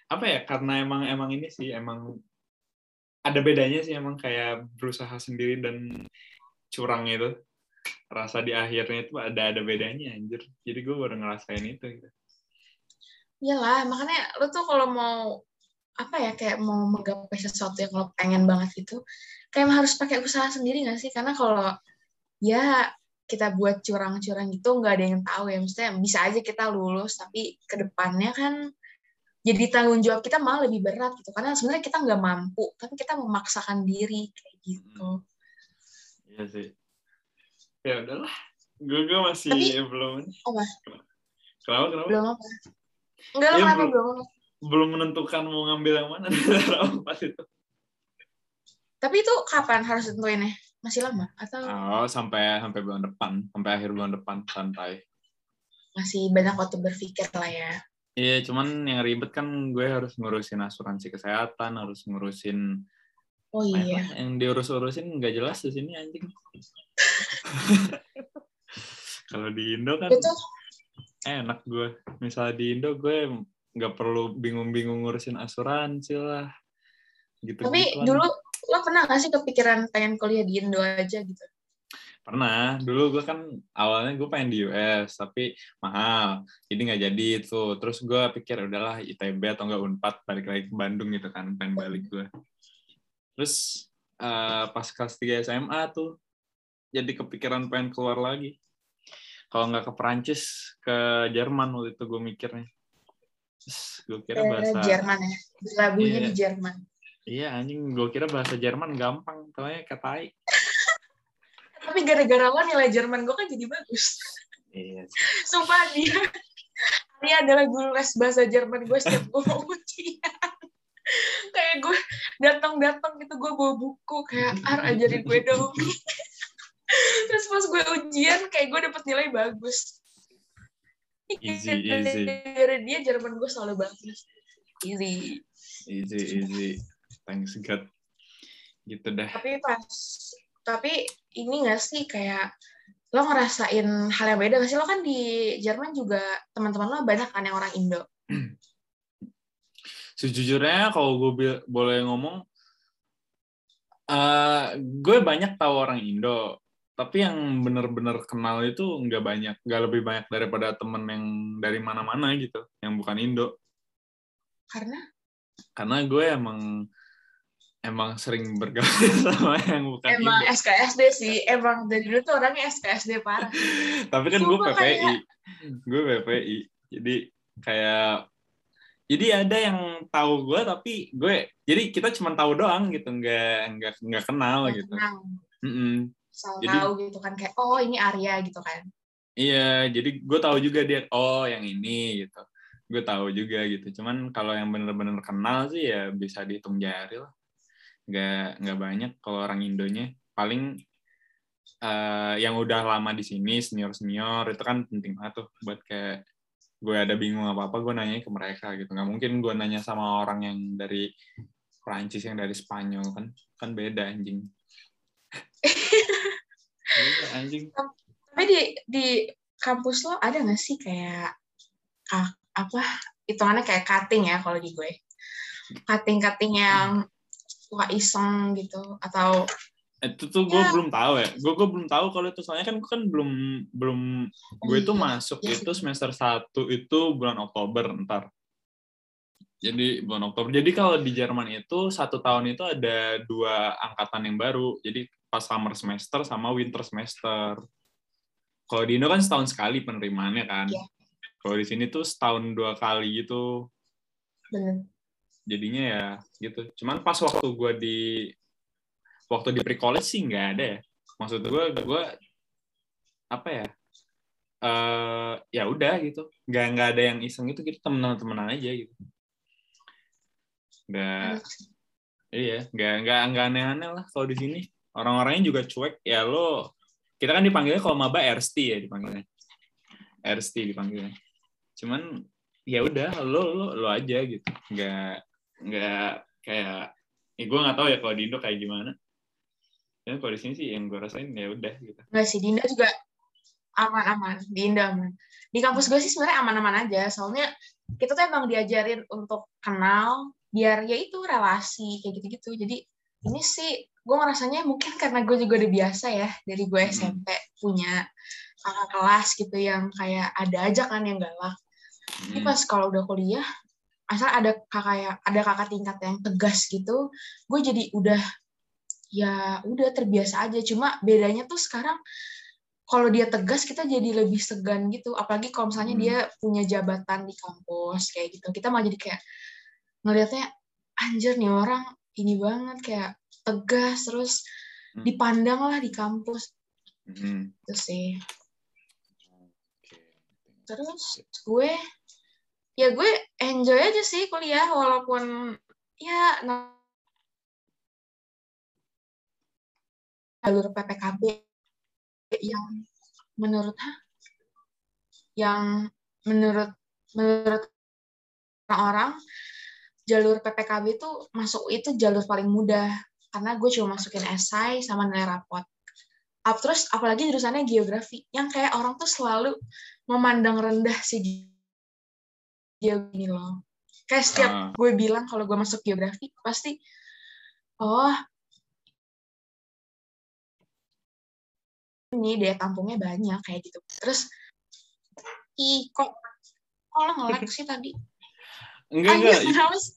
[SPEAKER 1] apa ya karena emang emang ini sih emang ada bedanya sih emang kayak berusaha sendiri dan curang itu. Rasa di akhirnya itu ada ada bedanya anjir. Jadi gue baru ngerasain itu gitu.
[SPEAKER 2] Iyalah makanya lo tuh kalau mau apa ya kayak mau menggapai sesuatu yang lo pengen banget gitu kayak harus pakai usaha sendiri gak sih? Karena kalau ya kita buat curang-curang gitu nggak ada yang tahu ya. Maksudnya bisa aja kita lulus tapi ke depannya kan jadi tanggung jawab kita malah lebih berat gitu. Karena sebenarnya kita nggak mampu tapi kita memaksakan diri kayak gitu.
[SPEAKER 1] Iya sih. Ya udahlah. Gue gue masih Tapi, belum
[SPEAKER 2] apa?
[SPEAKER 1] Kenapa kenapa?
[SPEAKER 2] Belum apa? Enggak ya, belum. belum
[SPEAKER 1] belum menentukan mau ngambil yang mana. [LAUGHS] Pas itu
[SPEAKER 2] tapi itu kapan harus tentuinnya masih lama? Atau
[SPEAKER 1] oh sampai sampai bulan depan. Sampai akhir bulan depan santai.
[SPEAKER 2] masih banyak waktu berpikir lah ya.
[SPEAKER 1] Iya cuman yang ribet kan gue harus ngurusin asuransi kesehatan harus ngurusin
[SPEAKER 2] oh iya.
[SPEAKER 1] yang diurus-urusin nggak jelas di sini anjing. [LAUGHS] Kalau di Indo kan Betul. enak gue. Misalnya di Indo gue nggak perlu bingung-bingung ngurusin asuransi lah.
[SPEAKER 2] Gitu Tapi dulu lo pernah gak sih kepikiran pengen kuliah di Indo aja gitu?
[SPEAKER 1] Pernah. Dulu gue kan awalnya gue pengen di US, tapi mahal. Jadi nggak jadi itu. Terus gue pikir udahlah ITB atau enggak UNPAD balik lagi ke Bandung gitu kan, pengen balik gue. Terus uh, pas kelas 3 SMA tuh jadi kepikiran pengen keluar lagi. Kalau nggak ke Perancis, ke Jerman waktu itu gue mikirnya. Terus gue kira bahasa
[SPEAKER 2] Jerman ya, lagunya iya. di Jerman.
[SPEAKER 1] Iya anjing, gue kira bahasa Jerman gampang, taunya katai.
[SPEAKER 2] Tapi gara-gara lo nilai Jerman gue kan jadi bagus.
[SPEAKER 1] Iya.
[SPEAKER 2] Sumpah dia, dia adalah guru les bahasa Jerman gue setiap gue mau ujian. Kayak gue datang-datang gitu gue bawa buku kayak ar ajarin gue dong. Terus pas gue ujian kayak gue dapet nilai bagus.
[SPEAKER 1] Easy easy.
[SPEAKER 2] Dari dia Jerman gue selalu bagus. Easy.
[SPEAKER 1] Easy easy thanks God. Gitu deh.
[SPEAKER 2] Tapi pas tapi ini gak sih kayak lo ngerasain hal yang beda gak sih? Lo kan di Jerman juga teman-teman lo banyak kan yang orang Indo. [CLEARS THROAT]
[SPEAKER 1] Sejujurnya kalau gue boleh ngomong uh, gue banyak tahu orang Indo. Tapi yang bener-bener kenal itu nggak banyak nggak lebih banyak daripada temen yang dari mana-mana gitu yang bukan Indo.
[SPEAKER 2] Karena?
[SPEAKER 1] Karena gue emang emang sering bergaul [LAUGHS] sama yang bukan
[SPEAKER 2] emang Indo. SKSD sih. Emang dari dulu tuh orangnya SKSD parah. [LAUGHS]
[SPEAKER 1] Tapi kan gue PPI kayak... gue PPI jadi kayak jadi ada yang tahu gue tapi gue jadi kita cuma tahu doang gitu. Nggak nggak nggak kenal gak gitu. kenal. Mm -mm
[SPEAKER 2] asal jadi, tahu gitu kan kayak oh ini Arya gitu kan.
[SPEAKER 1] Iya jadi gue tahu juga dia oh yang ini gitu. Gue tahu juga gitu. Cuman kalau yang bener-bener kenal sih ya bisa dihitung jari lah nggak nggak banyak kalau orang Indonya. Paling uh, yang udah lama di sini senior senior itu kan penting banget tuh buat kayak gue ada bingung apa apa gue nanya ke mereka gitu. Nggak mungkin gue nanya sama orang yang dari Prancis yang dari Spanyol kan kan beda anjing. [LAUGHS]
[SPEAKER 2] Anjing. Tapi di di kampus lo ada nggak sih kayak apa hitungannya kayak cutting ya kalau di gue? Cutting cutting yang suka iseng gitu atau
[SPEAKER 1] itu tuh gue ya. belum tahu ya. Gue gue belum tahu kalau itu. Soalnya kan kan belum belum gue itu iya, masuk ya, itu semester satu itu bulan Oktober ntar. Jadi bulan Oktober. Jadi kalau di Jerman itu satu tahun itu ada dua angkatan yang baru. Jadi pas summer semester sama winter semester. Kalau di Indo kan setahun sekali penerimaannya kan. Ya. kalau di sini tuh setahun dua kali gitu.
[SPEAKER 2] Bener.
[SPEAKER 1] Jadinya ya gitu. Cuman pas waktu gue di waktu di pre-college sih nggak ada ya. Maksud gue gue apa ya uh, ya udah gitu. Nggak nggak ada yang iseng itu kita temenan-temenan aja gitu. Nggak iya nggak nggak nggak aneh-aneh lah kalau di sini. Orang-orangnya juga cuek. Ya lo kita kan dipanggilnya kalau maba RST ya dipanggilnya. RST dipanggilnya. Cuman ya udah lo lo lo aja gitu. Nggak nggak kayak ya gue nggak tahu ya kalau di Indo kayak gimana. Ya kalau di sini sih yang gue rasain ya udah gitu.
[SPEAKER 2] Nggak sih di Indo juga aman-aman di Indo aman. Di kampus gue sih sebenarnya aman-aman aja soalnya kita tuh emang diajarin untuk kenal biar ya itu relasi kayak gitu-gitu. Jadi ini sih gue ngerasanya mungkin karena gue juga udah biasa ya dari gue SMP punya kakak kelas gitu yang kayak ada aja kan yang galak. Tapi pas kalau udah kuliah asal ada kakak ya ada kakak tingkat yang tegas gitu gue jadi udah ya udah terbiasa aja cuma bedanya tuh sekarang kalau dia tegas kita jadi lebih segan gitu apalagi kalau misalnya hmm. dia punya jabatan di kampus kayak gitu kita malah jadi kayak ngelihatnya anjir nih orang ini banget kayak tegas terus hmm. dipandang lah di kampus hmm. itu sih terus gue ya gue enjoy aja sih kuliah walaupun ya jalur PPKB yang menurut yang menurut menurut orang jalur PPKB itu masuk itu jalur paling mudah karena gue cuma masukin esai sama nilai rapot. Up, terus apalagi jurusannya geografi yang kayak orang tuh selalu memandang rendah si geografi loh. Kayak setiap uh. gue bilang kalau gue masuk geografi pasti oh ini daya tampungnya banyak kayak gitu. Terus i kok kalau ngelek [LAUGHS] sih tadi?
[SPEAKER 1] Enggak enggak.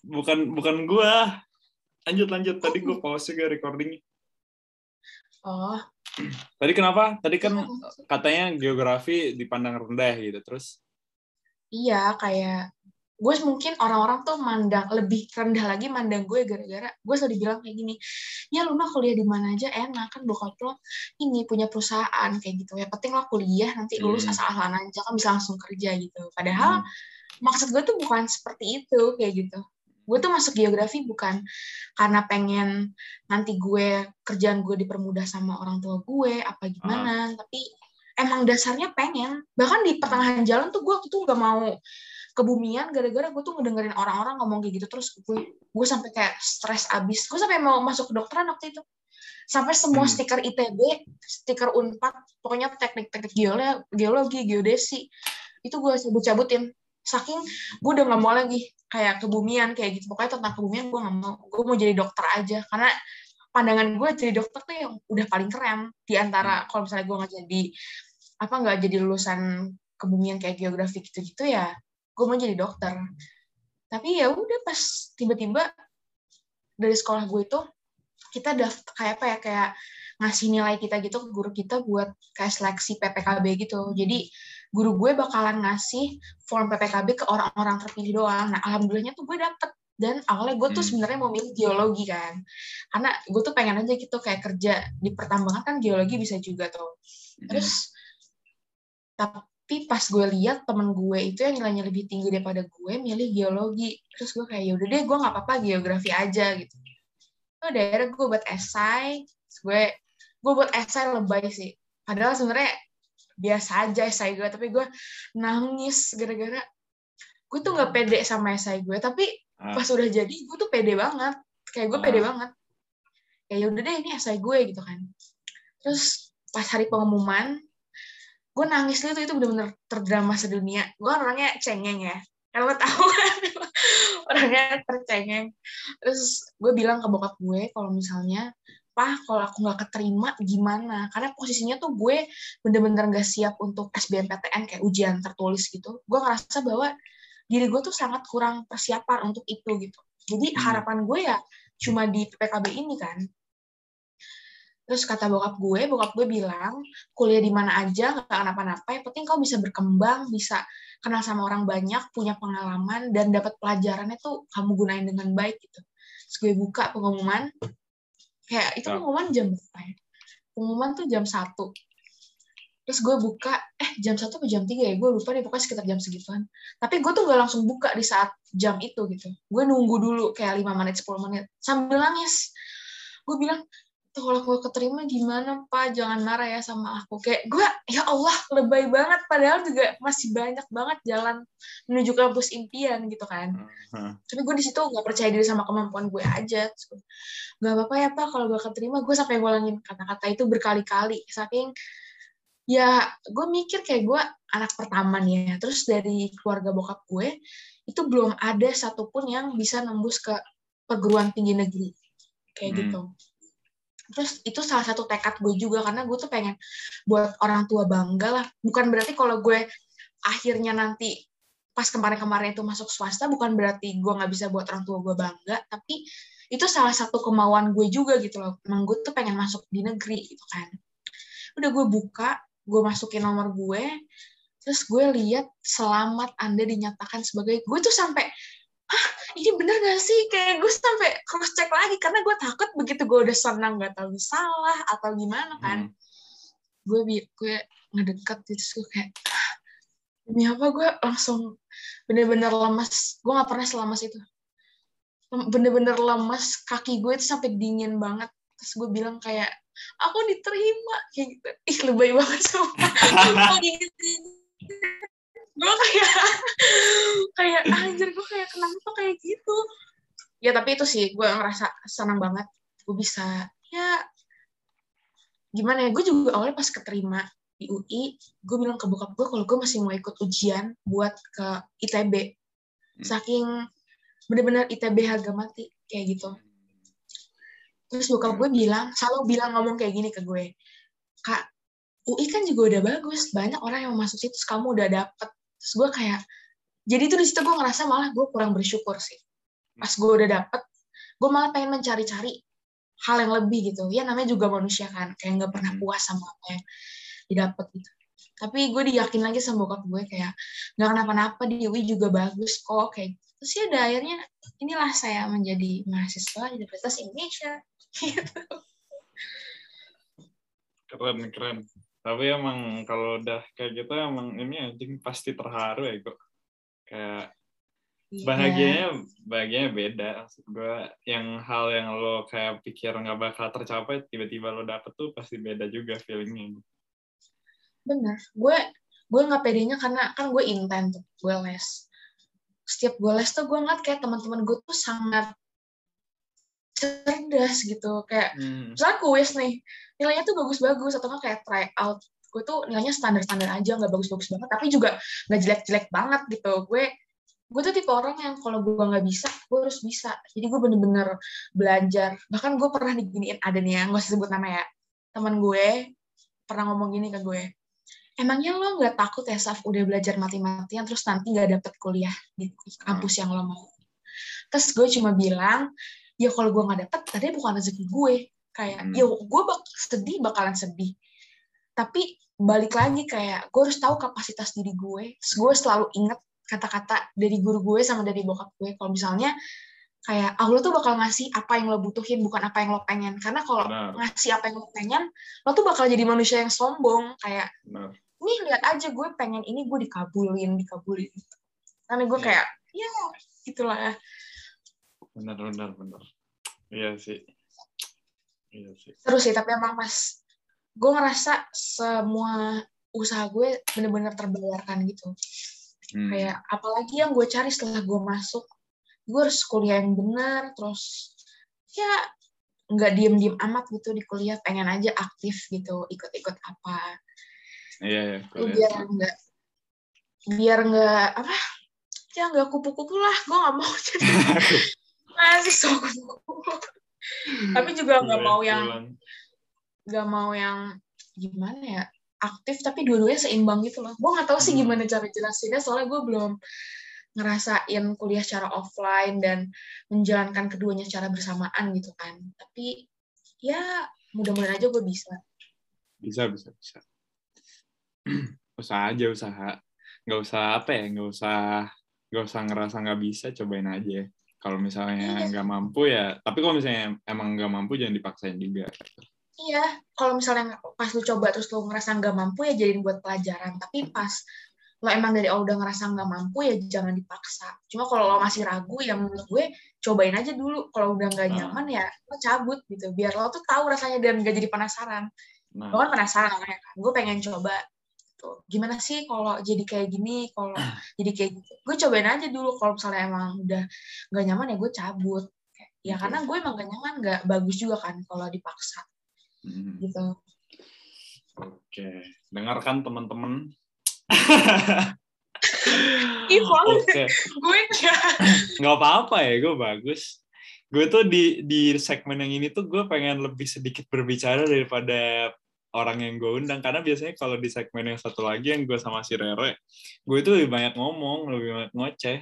[SPEAKER 1] bukan bukan gua. Lanjut lanjut. Tadi gua [LAUGHS] pause juga recordingnya.
[SPEAKER 2] Oh.
[SPEAKER 1] Tadi kenapa? Tadi kan katanya geografi dipandang rendah gitu. Terus
[SPEAKER 2] iya kayak gue mungkin orang-orang tuh mandang lebih rendah lagi mandang gue gara-gara gue selalu bilang kayak gini ya lu mah kuliah di mana aja enak kan bokap lo ini punya perusahaan kayak gitu ya penting lo kuliah nanti lulus hmm. asal-asalan aja kan bisa langsung kerja gitu padahal hmm. maksud gue tuh bukan seperti itu kayak gitu gue tuh masuk geografi bukan karena pengen nanti gue kerjaan gue dipermudah sama orang tua gue apa gimana hmm. tapi emang dasarnya pengen. Bahkan di pertengahan jalan tuh gue tuh gak mau kebumian gara-gara gue tuh ngedengerin orang-orang ngomong kayak gitu. Terus gue gue sampai kayak stres abis. Gue sampai mau masuk ke dokteran waktu itu. Sampai semua hmm. stiker ITB stiker Unpad pokoknya teknik-teknik geologi, geologi geodesi itu gue cabut-cabutin. Saking gue udah nggak mau lagi kayak kebumian kayak gitu. Pokoknya tentang kebumian gue nggak mau. Gue mau jadi dokter aja. Karena pandangan gue jadi dokter tuh yang udah paling keren. Di antara hmm. kalau misalnya gue nggak jadi apa nggak jadi lulusan kebumian kayak geografi gitu-gitu ya gue mau jadi dokter. Tapi ya udah pas tiba-tiba dari sekolah gue itu kita daftar kayak apa ya kayak ngasih nilai kita gitu ke guru kita buat kayak seleksi PPKB gitu. Jadi guru gue bakalan ngasih form PPKB ke orang-orang terpilih doang. Nah alhamdulillahnya tuh gue dapet. Dan awalnya gue tuh hmm. sebenarnya mau milih geologi kan. Karena gue tuh pengen aja gitu kayak kerja di pertambangan kan geologi bisa juga tuh. Hmm. terus tapi pas gue lihat temen gue itu yang nilainya lebih tinggi daripada gue milih geologi. Terus gue kayak yaudah deh gue nggak apa-apa geografi aja gitu. Oh daerah gue buat esai. Gue gue buat esai lebay sih. Padahal sebenarnya biasa aja esai gue tapi gue nangis gara-gara gue tuh nggak pede sama esai gue. Tapi ah. pas udah jadi gue tuh pede banget. Kayak gue pede ah. banget. Ya yaudah deh ini esai gue gitu kan. Terus pas hari pengumuman gue nangis itu itu bener-bener terdrama sedunia. Gue orangnya cengeng ya. Kan lo tahu kan [LAUGHS] orangnya tercengeng. Terus gue bilang ke bokap gue kalau misalnya pah kalau aku nggak keterima gimana? Karena posisinya tuh gue bener-bener nggak siap untuk SBMPTN kayak ujian tertulis gitu. Gue ngerasa bahwa diri gue tuh sangat kurang persiapan untuk itu gitu. Jadi hmm. harapan gue ya cuma di PKB ini kan Terus kata bokap gue, bokap gue bilang, kuliah di mana aja, nggak kenapa-napa, yang penting kau bisa berkembang, bisa kenal sama orang banyak, punya pengalaman, dan dapat pelajarannya tuh kamu gunain dengan baik gitu. Terus gue buka pengumuman, kayak itu pengumuman jam berapa ya? Pengumuman tuh jam satu. Terus gue buka, eh jam satu atau jam tiga ya? Gue lupa nih, pokoknya sekitar jam segituan. Tapi gue tuh gak langsung buka di saat jam itu gitu. Gue nunggu dulu kayak 5 menit, 10 menit. Sambil nangis. Gue bilang, tuh kalau gue keterima gimana pak? Jangan marah ya sama aku. Kayak gue ya Allah lebay banget. Padahal juga masih banyak banget jalan menuju kampus impian gitu kan. Uh-huh. tapi gue di situ nggak percaya diri sama kemampuan gue aja. Nggak apa-apa ya pak kalau gue keterima. Gue sampai ngulangin kata-kata itu berkali-kali. Saking ya gue mikir kayak gue anak pertama nih ya. Terus dari keluarga bokap gue itu belum ada satupun yang bisa nembus ke perguruan tinggi negeri. Kayak hmm. gitu terus itu salah satu tekad gue juga karena gue tuh pengen buat orang tua bangga lah. Bukan berarti kalau gue akhirnya nanti pas kemarin-kemarin itu masuk swasta bukan berarti gue nggak bisa buat orang tua gue bangga tapi itu salah satu kemauan gue juga gitu loh. Emang gue tuh pengen masuk di negeri gitu kan. Udah gue buka gue masukin nomor gue terus gue lihat selamat anda dinyatakan sebagai gue tuh sampai ini bener gak sih? Kayak gue sampai cross check lagi karena gue takut begitu gue udah senang gak tahu salah atau gimana kan. Hmm. Gue gue ngedeket gitu gue kayak ini apa gue langsung bener-bener lemas. Gue gak pernah selemas itu. Bener-bener lemas, kaki gue itu sampai dingin banget. Terus gue bilang kayak aku diterima kayak gitu. Ih lebay banget sama. [LAUGHS] gue kayak [LAUGHS] kayak anjir gue kayak kenapa kayak gitu? Ya tapi itu sih gue ngerasa senang banget. Gue bisa ya gimana ya gue juga awalnya pas keterima di UI gue bilang ke bokap gue kalau gue masih mau ikut ujian buat ke ITB hmm. saking bener-bener ITB harga mati kayak gitu. Terus bokap gue bilang selalu bilang ngomong kayak gini ke gue kak UI kan juga udah bagus banyak orang yang masuk situ kamu udah dapet terus gue kayak jadi itu di situ gue ngerasa malah gue kurang bersyukur sih. Pas gue udah dapet gue malah pengen mencari-cari hal yang lebih gitu. Ya namanya juga manusia kan kayak nggak pernah hmm. puas sama apa yang didapat gitu. Tapi gue diyakin lagi sama bokap gue kayak nggak kenapa-napa di UI juga bagus kok kayak gitu. terus ya udah akhirnya inilah saya menjadi mahasiswa di Universitas Indonesia. [LAUGHS] Gitu.
[SPEAKER 1] Keren keren tapi emang kalau udah kayak gitu emang ini anjing pasti terharu ya kok kayak yeah. bahagianya bahagianya beda. Maksud gue yang hal yang lo kayak pikir nggak bakal tercapai tiba-tiba lo dapet tuh pasti beda juga feelingnya.
[SPEAKER 2] Bener. Gue gue nggak pedenya karena kan gue intent tuh gue les. Setiap gue les tuh gue ngeliat kayak teman-teman gue tuh sangat cerdas gitu kayak hmm. misalnya kuis nih nilainya tuh bagus-bagus atau kayak try out gue tuh nilainya standar-standar aja nggak bagus-bagus banget tapi juga nggak jelek-jelek banget gitu. Gue gue tuh tipe orang yang kalau gue nggak bisa gue harus bisa. Jadi gue bener-bener belajar. Bahkan gue pernah diginiin ada nih ya nggak usah sebut nama ya. Teman gue pernah ngomong gini ke gue emangnya lo nggak takut ya Saf udah belajar mati-matian terus nanti nggak dapet kuliah di kampus yang lo mau? Terus gue cuma bilang ya kalau gue nggak dapet tadi bukan rezeki gue. Kayak hmm. ya gue bak sedih bakalan sedih. Tapi balik lagi kayak gue harus tahu kapasitas diri gue. Gue selalu inget kata-kata dari guru gue sama dari bokap gue. Kalau misalnya kayak Allah tuh bakal ngasih apa yang lo butuhin bukan apa yang lo pengen. Karena kalau ngasih apa yang lo pengen lo tuh bakal jadi manusia yang sombong. Kayak Benar. nih lihat aja gue pengen ini gue dikabulin dikabulin. Karena gue yeah. kayak ya gitulah
[SPEAKER 1] benar benar benar iya sih
[SPEAKER 2] Iya sih. Seru sih, tapi emang pas gue ngerasa semua usaha gue bener-bener terbayarkan gitu. Hmm. Kayak apalagi yang gue cari setelah gue masuk, gue harus kuliah yang benar, terus ya nggak diem-diem amat gitu di kuliah, pengen aja aktif gitu, ikut-ikut apa.
[SPEAKER 1] Iya, iya.
[SPEAKER 2] Biar nggak, biar nggak apa, ya nggak kupu-kupu lah gue nggak mau [LAUGHS] jadi masih so kupu-kupu tapi juga nggak mau yang nggak mau yang gimana ya aktif tapi dua-duanya seimbang gitu loh. Gue nggak tahu sih
[SPEAKER 1] Hmm.
[SPEAKER 2] gimana cara jelasinnya soalnya gue belum ngerasain kuliah secara offline dan menjalankan keduanya secara bersamaan gitu kan. Tapi ya mudah-mudahan aja gue bisa.
[SPEAKER 1] Bisa bisa bisa. [CLEARS THROAT] Usaha aja usaha. Nggak usah apa ya nggak usah nggak usah ngerasa nggak bisa cobain aja kalau misalnya
[SPEAKER 2] Iya.
[SPEAKER 1] nggak mampu ya tapi kalau misalnya emang nggak mampu jangan dipaksain juga
[SPEAKER 2] Iya, kalau misalnya pas lu coba terus lu ngerasa nggak mampu ya jadiin buat pelajaran. Tapi pas lo emang dari awal udah ngerasa nggak mampu ya jangan dipaksa. Cuma kalau lo masih ragu ya menurut gue cobain aja dulu. Kalau udah nggak
[SPEAKER 1] Ah.
[SPEAKER 2] nyaman ya lo cabut gitu. Biar lo tuh tahu rasanya dan nggak jadi penasaran.
[SPEAKER 1] nah
[SPEAKER 2] Lo kan penasaran ya kan. Gue pengen coba. Tuh, gimana sih kalau jadi kayak gini, kalau jadi kayak gitu. Gue cobain aja dulu. Kalau misalnya emang udah nggak nyaman ya gue cabut. Ya karena gue emang gak nyaman, nggak bagus juga kan kalau dipaksa
[SPEAKER 1] hmm,
[SPEAKER 2] gitu.
[SPEAKER 1] oke dengarkan teman-teman
[SPEAKER 2] Ih,
[SPEAKER 1] oke
[SPEAKER 2] gue nggak
[SPEAKER 1] apa-apa ya gue bagus gue tuh di di segmen yang ini tuh gue pengen lebih sedikit berbicara daripada orang yang gue undang. Karena biasanya kalau di segmen yang satu lagi yang gue sama si Rere gue itu lebih banyak ngomong lebih banyak ngoceh.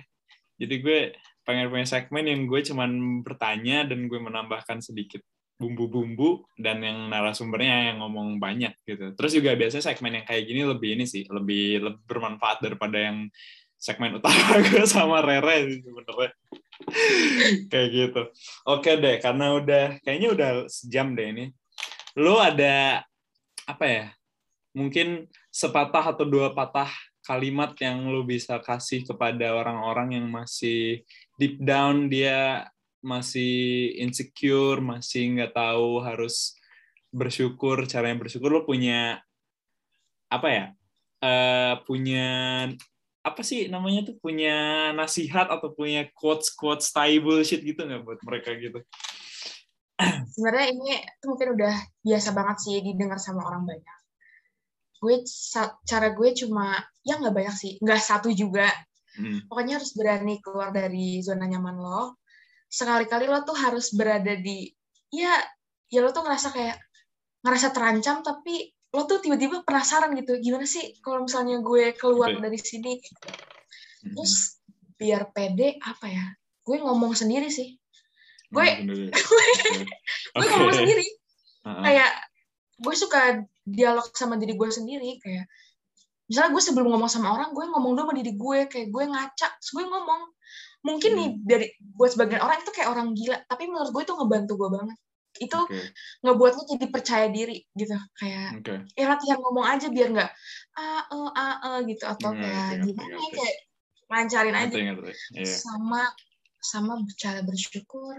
[SPEAKER 1] Jadi gue pengen punya segmen yang gue cuman bertanya dan gue menambahkan sedikit bumbu-bumbu dan yang narasumbernya yang ngomong banyak gitu. Terus juga biasanya segmen yang kayak gini lebih ini sih lebih, lebih bermanfaat daripada yang segmen utama [LAUGHS] gue sama Rere sih sebenarnya. [LAUGHS] Kayak gitu. Oke deh karena udah kayaknya udah sejam deh ini. Lu ada apa ya mungkin sepatah atau dua patah kalimat yang lu bisa kasih kepada orang-orang yang masih deep down dia masih insecure masih nggak tahu harus bersyukur caranya bersyukur lu punya apa ya eh punya apa sih namanya tuh punya nasihat atau punya quotes quotes tai bullshit gitu nggak buat mereka gitu
[SPEAKER 2] sebenarnya ini tuh mungkin udah biasa banget sih didengar sama orang banyak. Gue cara gue cuma ya nggak banyak sih, nggak satu juga.
[SPEAKER 1] Hmm.
[SPEAKER 2] Pokoknya harus berani keluar dari zona nyaman lo. Sekali-kali lo tuh harus berada di ya ya lo tuh ngerasa kayak ngerasa terancam tapi lo tuh tiba-tiba penasaran gitu gimana sih kalau misalnya gue keluar
[SPEAKER 1] Oke.
[SPEAKER 2] dari sini
[SPEAKER 1] Hmm.
[SPEAKER 2] terus biar pede apa ya gue ngomong sendiri sih gue
[SPEAKER 1] Hmm, [LAUGHS]
[SPEAKER 2] gue
[SPEAKER 1] Oke.
[SPEAKER 2] ngomong sendiri
[SPEAKER 1] Ha-ha.
[SPEAKER 2] kayak gue suka dialog sama diri gue sendiri kayak misalnya gue sebelum ngomong sama orang gue ngomong dulu sama diri gue kayak gue ngaca terus gue ngomong mungkin nih
[SPEAKER 1] Hmm.
[SPEAKER 2] dari buat sebagian orang itu kayak orang gila tapi menurut gue itu ngebantu gue banget itu
[SPEAKER 1] Oke,
[SPEAKER 2] ngebuat lo jadi percaya diri gitu kayak
[SPEAKER 1] oke.
[SPEAKER 2] ya latihan ngomong aja biar nggak ah eh ah eh gitu atau kayak gimana ya kayak lancarin aja
[SPEAKER 1] Ngerti, ngerti. Iya.
[SPEAKER 2] sama sama cara bersyukur.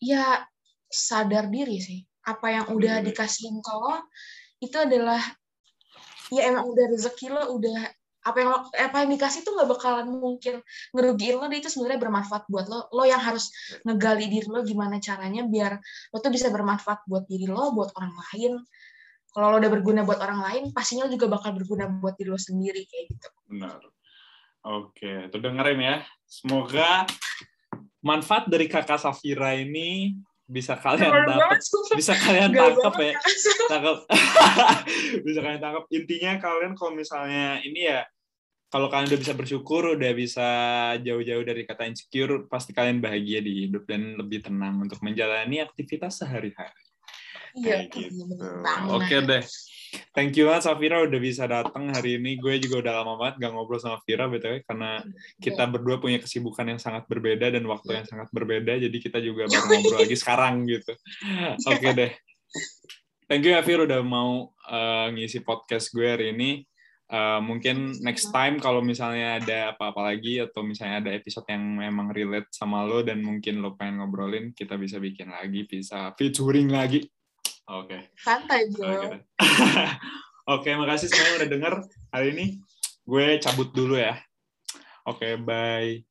[SPEAKER 2] Ya sadar diri sih. Apa yang udah
[SPEAKER 1] Diri.
[SPEAKER 2] dikasihin ke lo itu adalah ya emang udah rezeki lo udah apa yang lo, apa yang dikasih tuh nggak bakalan mungkin ngerugiin lo itu sebenarnya bermanfaat buat lo. Lo yang harus ngegali diri lo gimana caranya biar lo tuh bisa bermanfaat buat diri lo buat orang lain. Kalau lo udah berguna buat orang lain pastinya lo juga bakal berguna buat diri lo sendiri kayak gitu.
[SPEAKER 1] Benar. Oke, tuh dengerin ya. Semoga manfaat dari kakak Safira ini bisa kalian dapat, bisa kalian tangkap ya. Tangkap. [LAUGHS] bisa kalian tangkap. Intinya kalian kalau misalnya ini ya kalau kalian udah bisa bersyukur, udah bisa jauh-jauh dari kata insecure, pasti kalian bahagia di hidup dan lebih tenang untuk menjalani aktivitas sehari-hari.
[SPEAKER 2] Iya,
[SPEAKER 1] gitu. Oke deh. Thank you banget Safira udah bisa datang hari ini. Gue juga udah lama banget gak ngobrol sama Vira BTW karena kita berdua punya kesibukan yang sangat berbeda dan waktu yang sangat berbeda. Jadi kita juga baru [LAUGHS] ngobrol lagi sekarang gitu. Oke deh. Thank you ya Vira udah mau uh, ngisi podcast gue hari ini. Uh, mungkin next time kalau misalnya ada apa-apa lagi atau misalnya ada episode yang memang relate sama lo dan mungkin lo pengen ngobrolin, kita bisa bikin lagi, bisa featuring lagi. Oke.
[SPEAKER 2] Santai, bro.
[SPEAKER 1] Oke, [LAUGHS] Oke, makasih semuanya udah denger hari ini. Gue cabut dulu ya. Oke, bye.